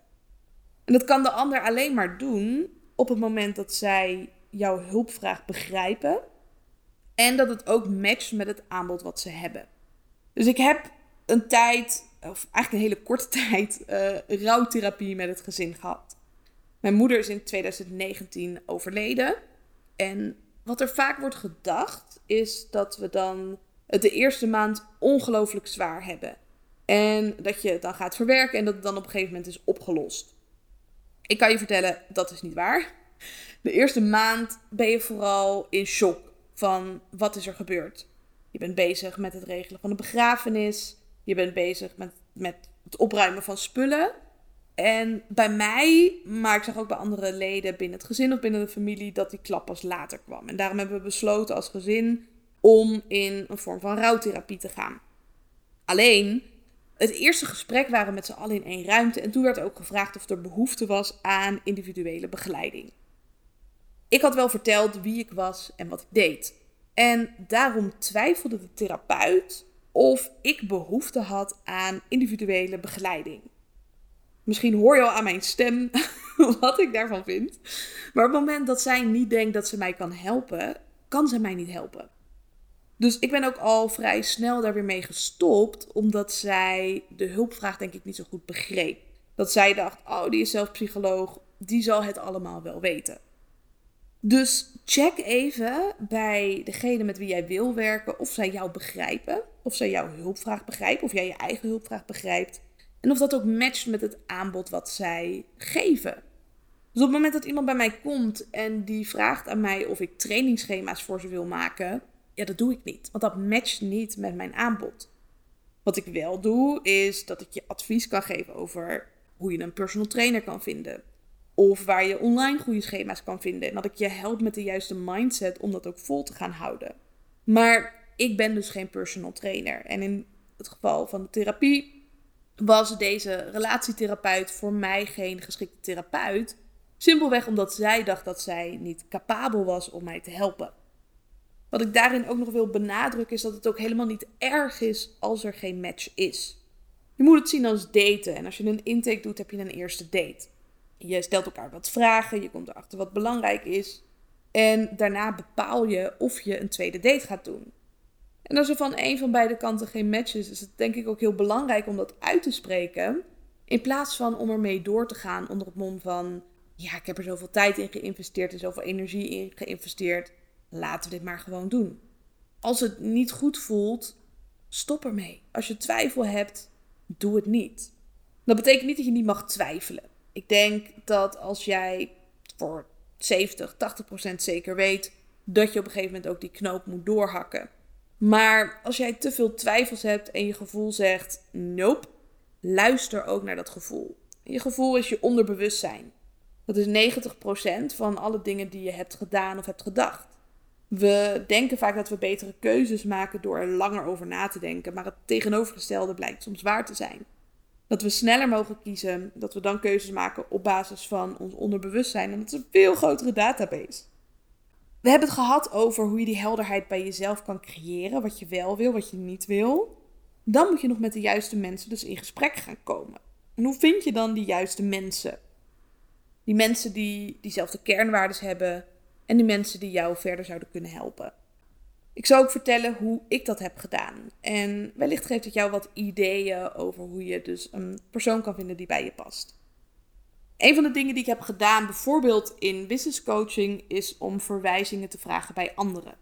En dat kan de ander alleen maar doen op het moment dat zij jouw hulpvraag begrijpen. En dat het ook matcht met het aanbod wat ze hebben. Dus ik heb een tijd, of eigenlijk een hele korte tijd, uh, rouwtherapie met het gezin gehad. Mijn moeder is in 2019 overleden. En wat er vaak wordt gedacht, is dat we dan het de eerste maand ongelooflijk zwaar hebben. En dat je het dan gaat verwerken en dat het dan op een gegeven moment is opgelost. Ik kan je vertellen, dat is niet waar. De eerste maand ben je vooral in shock van wat is er gebeurd. Je bent bezig met het regelen van de begrafenis. Je bent bezig met, met het opruimen van spullen. En bij mij, maar ik zag ook bij andere leden binnen het gezin of binnen de familie, dat die klap pas later kwam. En daarom hebben we besloten als gezin om in een vorm van rouwtherapie te gaan. Alleen, het eerste gesprek waren met z'n allen in één ruimte en toen werd ook gevraagd of er behoefte was aan individuele begeleiding. Ik had wel verteld wie ik was en wat ik deed. En daarom twijfelde de therapeut of ik behoefte had aan individuele begeleiding. Misschien hoor je al aan mijn stem wat ik daarvan vind. Maar op het moment dat zij niet denkt dat ze mij kan helpen, kan ze mij niet helpen. Dus ik ben ook al vrij snel daar weer mee gestopt, omdat zij de hulpvraag denk ik niet zo goed begreep. Dat zij dacht, oh die is zelf psycholoog, die zal het allemaal wel weten. Dus check even bij degene met wie jij wil werken of zij jou begrijpen, of zij jouw hulpvraag begrijpen, of jij je eigen hulpvraag begrijpt. En of dat ook matcht met het aanbod wat zij geven. Dus op het moment dat iemand bij mij komt en die vraagt aan mij of ik trainingsschema's voor ze wil maken, ja, dat doe ik niet. Want dat matcht niet met mijn aanbod. Wat ik wel doe, is dat ik je advies kan geven over hoe je een personal trainer kan vinden. Of waar je online goede schema's kan vinden. En dat ik je help met de juiste mindset om dat ook vol te gaan houden. Maar ik ben dus geen personal trainer. En in het geval van de therapie was deze relatietherapeut voor mij geen geschikte therapeut. Simpelweg omdat zij dacht dat zij niet capabel was om mij te helpen. Wat ik daarin ook nog wil benadrukken is dat het ook helemaal niet erg is als er geen match is. Je moet het zien als daten en als je een intake doet heb je een eerste date. Je stelt elkaar wat vragen, je komt erachter wat belangrijk is en daarna bepaal je of je een tweede date gaat doen. En als er van een van beide kanten geen match is, is het denk ik ook heel belangrijk om dat uit te spreken. In plaats van om ermee door te gaan onder het mom van: ja, ik heb er zoveel tijd in geïnvesteerd en zoveel energie in geïnvesteerd. Laten we dit maar gewoon doen. Als het niet goed voelt, stop ermee. Als je twijfel hebt, doe het niet. Dat betekent niet dat je niet mag twijfelen. Ik denk dat als jij voor 70, 80 procent zeker weet dat je op een gegeven moment ook die knoop moet doorhakken maar als jij te veel twijfels hebt en je gevoel zegt nope, luister ook naar dat gevoel. Je gevoel is je onderbewustzijn. Dat is 90% van alle dingen die je hebt gedaan of hebt gedacht. We denken vaak dat we betere keuzes maken door er langer over na te denken, maar het tegenovergestelde blijkt soms waar te zijn. Dat we sneller mogen kiezen. Dat we dan keuzes maken op basis van ons onderbewustzijn. En dat is een veel grotere database. We hebben het gehad over hoe je die helderheid bij jezelf kan creëren. Wat je wel wil, wat je niet wil. Dan moet je nog met de juiste mensen dus in gesprek gaan komen. En hoe vind je dan die juiste mensen? Die mensen die diezelfde kernwaarden hebben en die mensen die jou verder zouden kunnen helpen. Ik zal ook vertellen hoe ik dat heb gedaan. En wellicht geeft het jou wat ideeën over hoe je dus een persoon kan vinden die bij je past. Een van de dingen die ik heb gedaan, bijvoorbeeld in business coaching, is om verwijzingen te vragen bij anderen.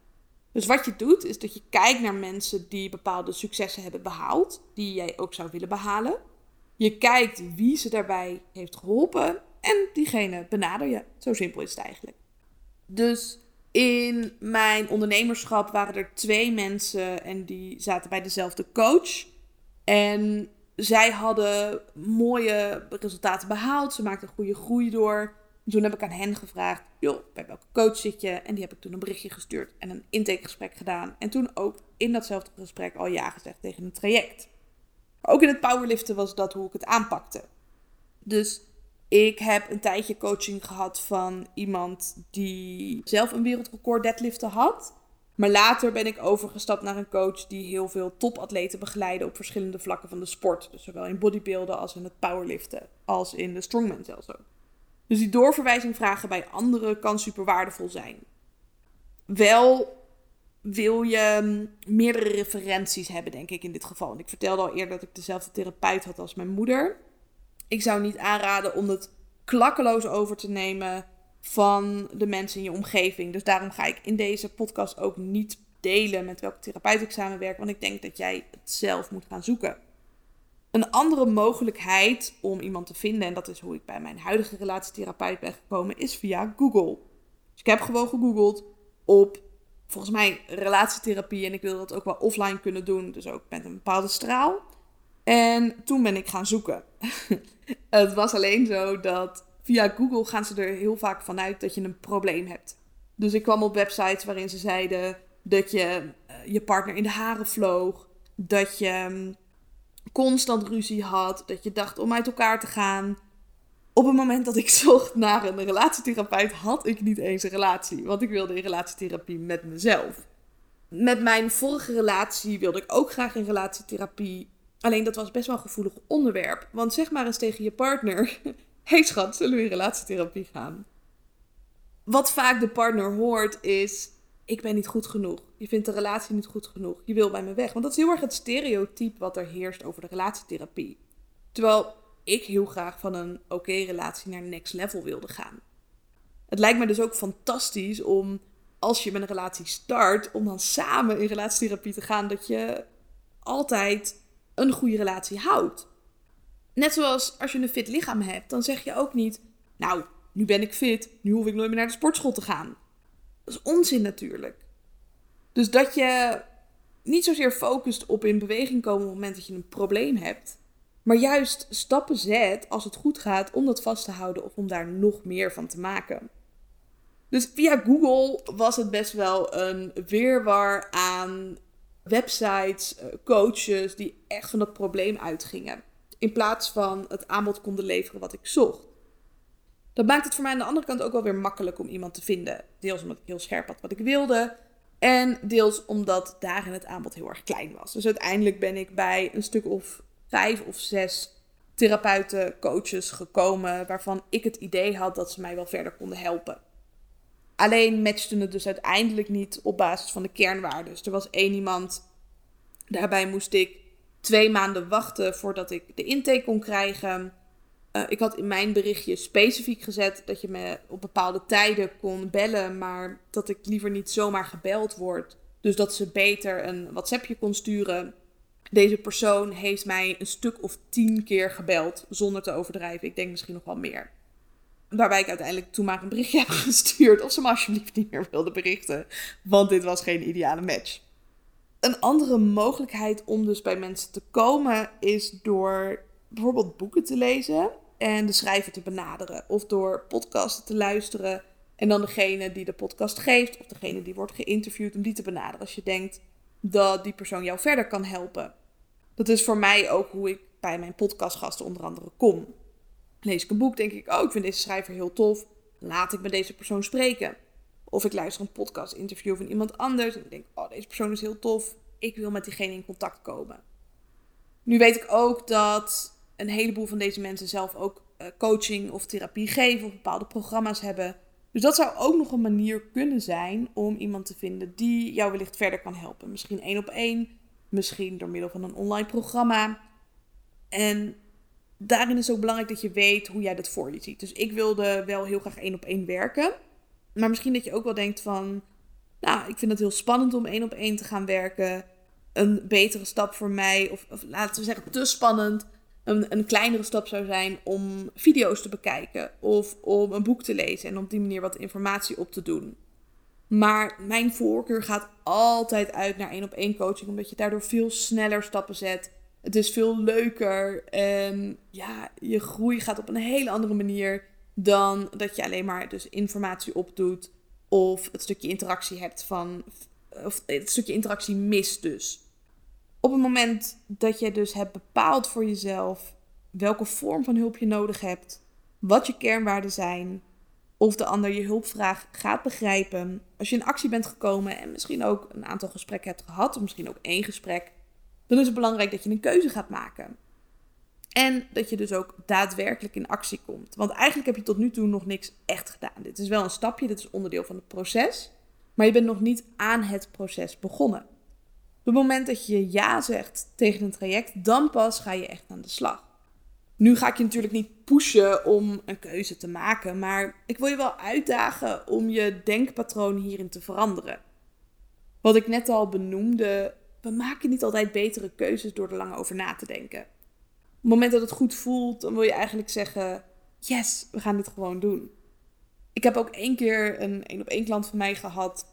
Dus wat je doet, is dat je kijkt naar mensen die bepaalde successen hebben behaald, die jij ook zou willen behalen. Je kijkt wie ze daarbij heeft geholpen en diegene benader je. Zo simpel is het eigenlijk. Dus in mijn ondernemerschap waren er twee mensen en die zaten bij dezelfde coach. En zij hadden mooie resultaten behaald. Ze maakten goede groei door. toen heb ik aan hen gevraagd: joh, bij welke coach zit je? En die heb ik toen een berichtje gestuurd en een intakegesprek gedaan. En toen ook in datzelfde gesprek al ja gezegd tegen een traject. ook in het powerliften was dat hoe ik het aanpakte. Dus ik heb een tijdje coaching gehad van iemand die zelf een wereldrecord deadliften had. Maar later ben ik overgestapt naar een coach die heel veel topatleten begeleidde op verschillende vlakken van de sport. Dus zowel in bodybuilden als in het powerliften, als in de strongman zelfs ook. Dus die doorverwijzing vragen bij anderen kan super waardevol zijn. Wel wil je mm, meerdere referenties hebben, denk ik in dit geval. Ik vertelde al eerder dat ik dezelfde therapeut had als mijn moeder. Ik zou niet aanraden om het klakkeloos over te nemen van de mensen in je omgeving. Dus daarom ga ik in deze podcast ook niet delen met welke therapeut ik samenwerk, want ik denk dat jij het zelf moet gaan zoeken. Een andere mogelijkheid om iemand te vinden, en dat is hoe ik bij mijn huidige relatietherapeut ben gekomen, is via Google. Dus ik heb gewoon gegoogeld op volgens mij relatietherapie en ik wil dat ook wel offline kunnen doen, dus ook met een bepaalde straal. En toen ben ik gaan zoeken. het was alleen zo dat via Google gaan ze er heel vaak vanuit dat je een probleem hebt. Dus ik kwam op websites waarin ze zeiden dat je eh, je partner in de haren vloog, dat je mm, constant ruzie had, dat je dacht om uit elkaar te gaan. Op het moment dat ik zocht naar een relatietherapeut, had ik niet eens een relatie, want ik wilde in relatietherapie met mezelf. Met mijn vorige relatie wilde ik ook graag in relatietherapie Alleen dat was best wel een gevoelig onderwerp. Want zeg maar eens tegen je partner: hey schat, zullen we in relatietherapie gaan? Wat vaak de partner hoort is: ik ben niet goed genoeg. Je vindt de relatie niet goed genoeg. Je wil bij me weg. Want dat is heel erg het stereotype wat er heerst over de relatietherapie. Terwijl ik heel graag van een oké relatie naar next level wilde gaan. Het lijkt me dus ook fantastisch om, als je met een relatie start, om dan samen in relatietherapie te gaan. Dat je altijd een goede relatie houdt. Net zoals als je een fit lichaam hebt, dan zeg je ook niet: Nou, nu ben ik fit, nu hoef ik nooit meer naar de sportschool te gaan. Dat is onzin natuurlijk. Dus dat je niet zozeer focust op in beweging komen op het moment dat je een probleem hebt, maar juist stappen zet als het goed gaat om dat vast te houden of om daar nog meer van te maken. Dus via Google was het best wel een weerwar aan websites, eh, coaches die echt van dat probleem uitgingen. In plaats van het aanbod konden leveren wat ik zocht. Dat maakt het voor mij aan de andere kant ook wel weer makkelijk om iemand te vinden. Deels omdat ik heel scherp had wat ik wilde. En deels omdat daarin het aanbod heel erg klein was. Dus uiteindelijk ben ik bij een stuk of vijf of zes therapeuten, coaches gekomen. waarvan ik het idee had dat ze mij wel verder konden helpen. Alleen matchte het dus uiteindelijk niet op basis van de kernwaarden. Dus er was één iemand, daarbij moest ik twee maanden wachten voordat ik de intake kon krijgen. Uh, ik had in mijn berichtje specifiek gezet dat je me op bepaalde tijden kon bellen, maar dat ik liever niet zomaar gebeld word. Dus dat ze beter een WhatsAppje kon sturen. Deze persoon heeft mij een stuk of tien keer gebeld, zonder te overdrijven. Ik denk misschien nog wel meer. Waarbij ik uiteindelijk toen maar een berichtje heb gestuurd of ze me alsjeblieft niet meer wilde berichten. Want dit was geen ideale match. Een andere mogelijkheid om dus bij mensen te komen is door bijvoorbeeld boeken te lezen en de schrijver te benaderen. Of door podcasten te luisteren en dan degene die de podcast geeft of degene die wordt geïnterviewd om die te benaderen. Als je denkt dat die persoon jou verder kan helpen. Dat is voor mij ook hoe ik bij mijn podcastgasten onder andere kom. Lees ik een boek, denk ik, oh, ik vind deze schrijver heel tof. Laat ik met deze persoon spreken. Of ik luister een podcast interview van iemand anders en ik denk, oh, deze persoon is heel tof. Ik wil met diegene in contact komen. Nu weet ik ook dat een heleboel van deze mensen zelf ook eh, coaching of therapie geven of bepaalde programma's hebben. Dus dat zou ook nog een manier kunnen zijn om iemand te vinden die jou wellicht verder kan helpen. Misschien één op één, misschien door middel van een online programma. En daarin is ook belangrijk dat je weet hoe jij dat voor je ziet. Dus ik wilde wel heel graag één op één werken. Maar misschien dat je ook wel denkt van, nou, ik vind het heel spannend om één op één te gaan werken. Een betere stap voor mij, of, of laten we zeggen te spannend, een, een kleinere stap zou zijn om video's te bekijken of om een boek te lezen en op die manier wat informatie op te doen. Maar mijn voorkeur gaat altijd uit naar één op één coaching, omdat je daardoor veel sneller stappen zet. Het is veel leuker en ja, je groei gaat op een hele andere manier dan dat je alleen maar dus informatie opdoet of het stukje interactie hebt van, of het stukje interactie mist dus. Op het moment dat je dus hebt bepaald voor jezelf welke vorm van hulp je nodig hebt, wat je kernwaarden zijn, of de ander je hulpvraag gaat begrijpen, als je in actie bent gekomen en misschien ook een aantal gesprekken hebt gehad, of misschien ook één gesprek, dan is het belangrijk dat je een keuze gaat maken. En dat je dus ook daadwerkelijk in actie komt. Want eigenlijk heb je tot nu toe nog niks echt gedaan. Dit is wel een stapje, dit is onderdeel van het proces. Maar je bent nog niet aan het proces begonnen. Op het moment dat je ja zegt tegen een traject, dan pas ga je echt aan de slag. Nu ga ik je natuurlijk niet pushen om een keuze te maken, maar ik wil je wel uitdagen om je denkpatroon hierin te veranderen. Wat ik net al benoemde, we maken niet altijd betere keuzes door er lang over na te denken. Op het moment dat het goed voelt, dan wil je eigenlijk zeggen: Yes, we gaan dit gewoon doen. Ik heb ook één keer een één op één klant van mij gehad.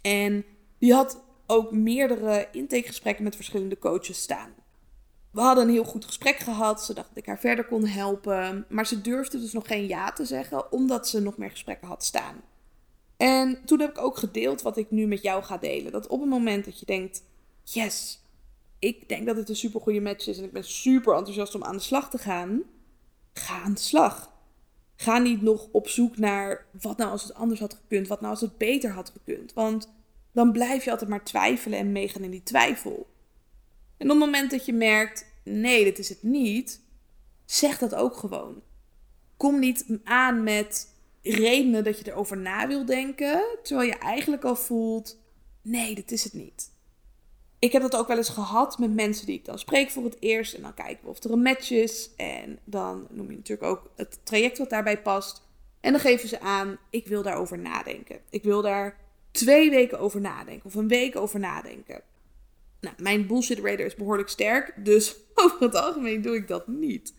En die had ook meerdere intakegesprekken met verschillende coaches staan. We hadden een heel goed gesprek gehad. Ze dacht dat ik haar verder kon helpen. Maar ze durfde dus nog geen ja te zeggen, omdat ze nog meer gesprekken had staan. En toen heb ik ook gedeeld wat ik nu met jou ga delen. Dat op het moment dat je denkt: yes, ik denk dat het een super goede match is en ik ben super enthousiast om aan de slag te gaan, ga aan de slag. Ga niet nog op zoek naar wat nou als het anders had gekund, wat nou als het beter had gekund. Want dan blijf je altijd maar twijfelen en meegaan in die twijfel. En op het moment dat je merkt, nee, dit is het niet, zeg dat ook gewoon. Kom niet aan met redenen dat je erover na wil denken, terwijl je eigenlijk al voelt, nee, dit is het niet. Ik heb dat ook wel eens gehad met mensen die ik dan spreek voor het eerst. En dan kijken we of er een match is. En dan noem je natuurlijk ook het traject wat daarbij past. En dan geven ze aan, ik wil daarover nadenken. Ik wil daar twee weken over nadenken of een week over nadenken. Nou, mijn bullshit radar is behoorlijk sterk, dus over het algemeen doe ik dat niet.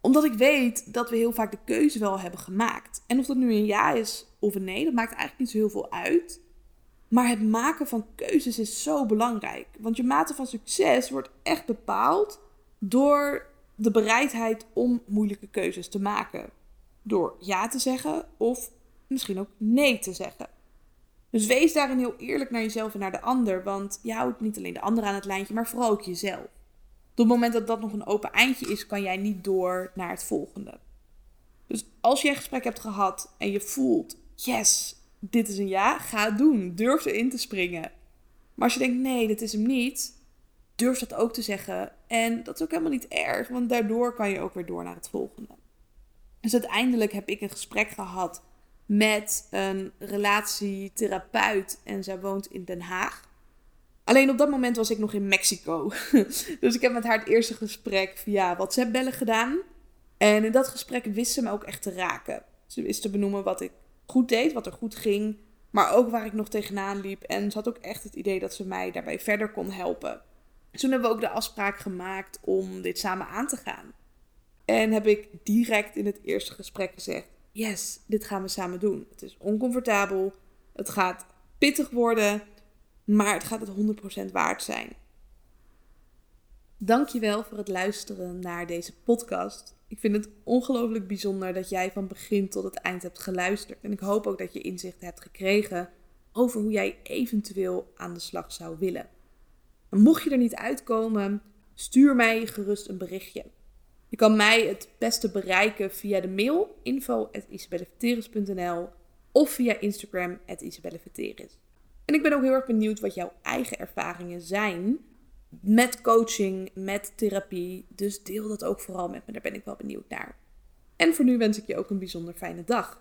Omdat ik weet dat we heel vaak de keuze wel hebben gemaakt. En of dat nu een ja is of een nee, dat maakt eigenlijk niet zo heel veel uit. Maar het maken van keuzes is zo belangrijk. Want je mate van succes wordt echt bepaald door de bereidheid om moeilijke keuzes te maken. Door ja te zeggen of misschien ook nee te zeggen. Dus wees daarin heel eerlijk naar jezelf en naar de ander. Want je houdt niet alleen de ander aan het lijntje, maar vooral ook jezelf. Op het moment dat dat nog een open eindje is, kan jij niet door naar het volgende. Dus als je een gesprek hebt gehad en je voelt, yes, dit is een ja, ga het doen. Durf erin te springen. Maar als je denkt, nee, dit is hem niet, durf dat ook te zeggen. En dat is ook helemaal niet erg, want daardoor kan je ook weer door naar het volgende. Dus uiteindelijk heb ik een gesprek gehad met een relatietherapeut en zij woont in Den Haag. Alleen op dat moment was ik nog in Mexico. dus ik heb met haar het eerste gesprek via WhatsApp bellen gedaan. En in dat gesprek wist ze me ook echt te raken. Ze wist te benoemen wat ik goed deed, wat er goed ging, maar ook waar ik nog tegenaan liep. En ze had ook echt het idee dat ze mij daarbij verder kon helpen. Toen hebben we ook de afspraak gemaakt om dit samen aan te gaan. En heb ik direct in het eerste gesprek gezegd: yes, dit gaan we samen doen. Het is oncomfortabel, het gaat pittig worden, maar het gaat het 100% waard zijn. Dankjewel voor het luisteren naar deze podcast. Ik vind het ongelooflijk bijzonder dat jij van begin tot het eind hebt geluisterd. En ik hoop ook dat je inzicht hebt gekregen over hoe jij eventueel aan de slag zou willen. mocht je er niet uitkomen, Stuur mij gerust een berichtje. Je kan mij het beste bereiken via de mail info.isabelleveteris.nl of via Instagram @isabelleveteris. En ik ben ook heel erg benieuwd wat jouw eigen ervaringen zijn met coaching, met therapie. Dus deel dat ook vooral met me, daar ben ik wel benieuwd naar. En voor nu wens ik je ook een bijzonder fijne dag.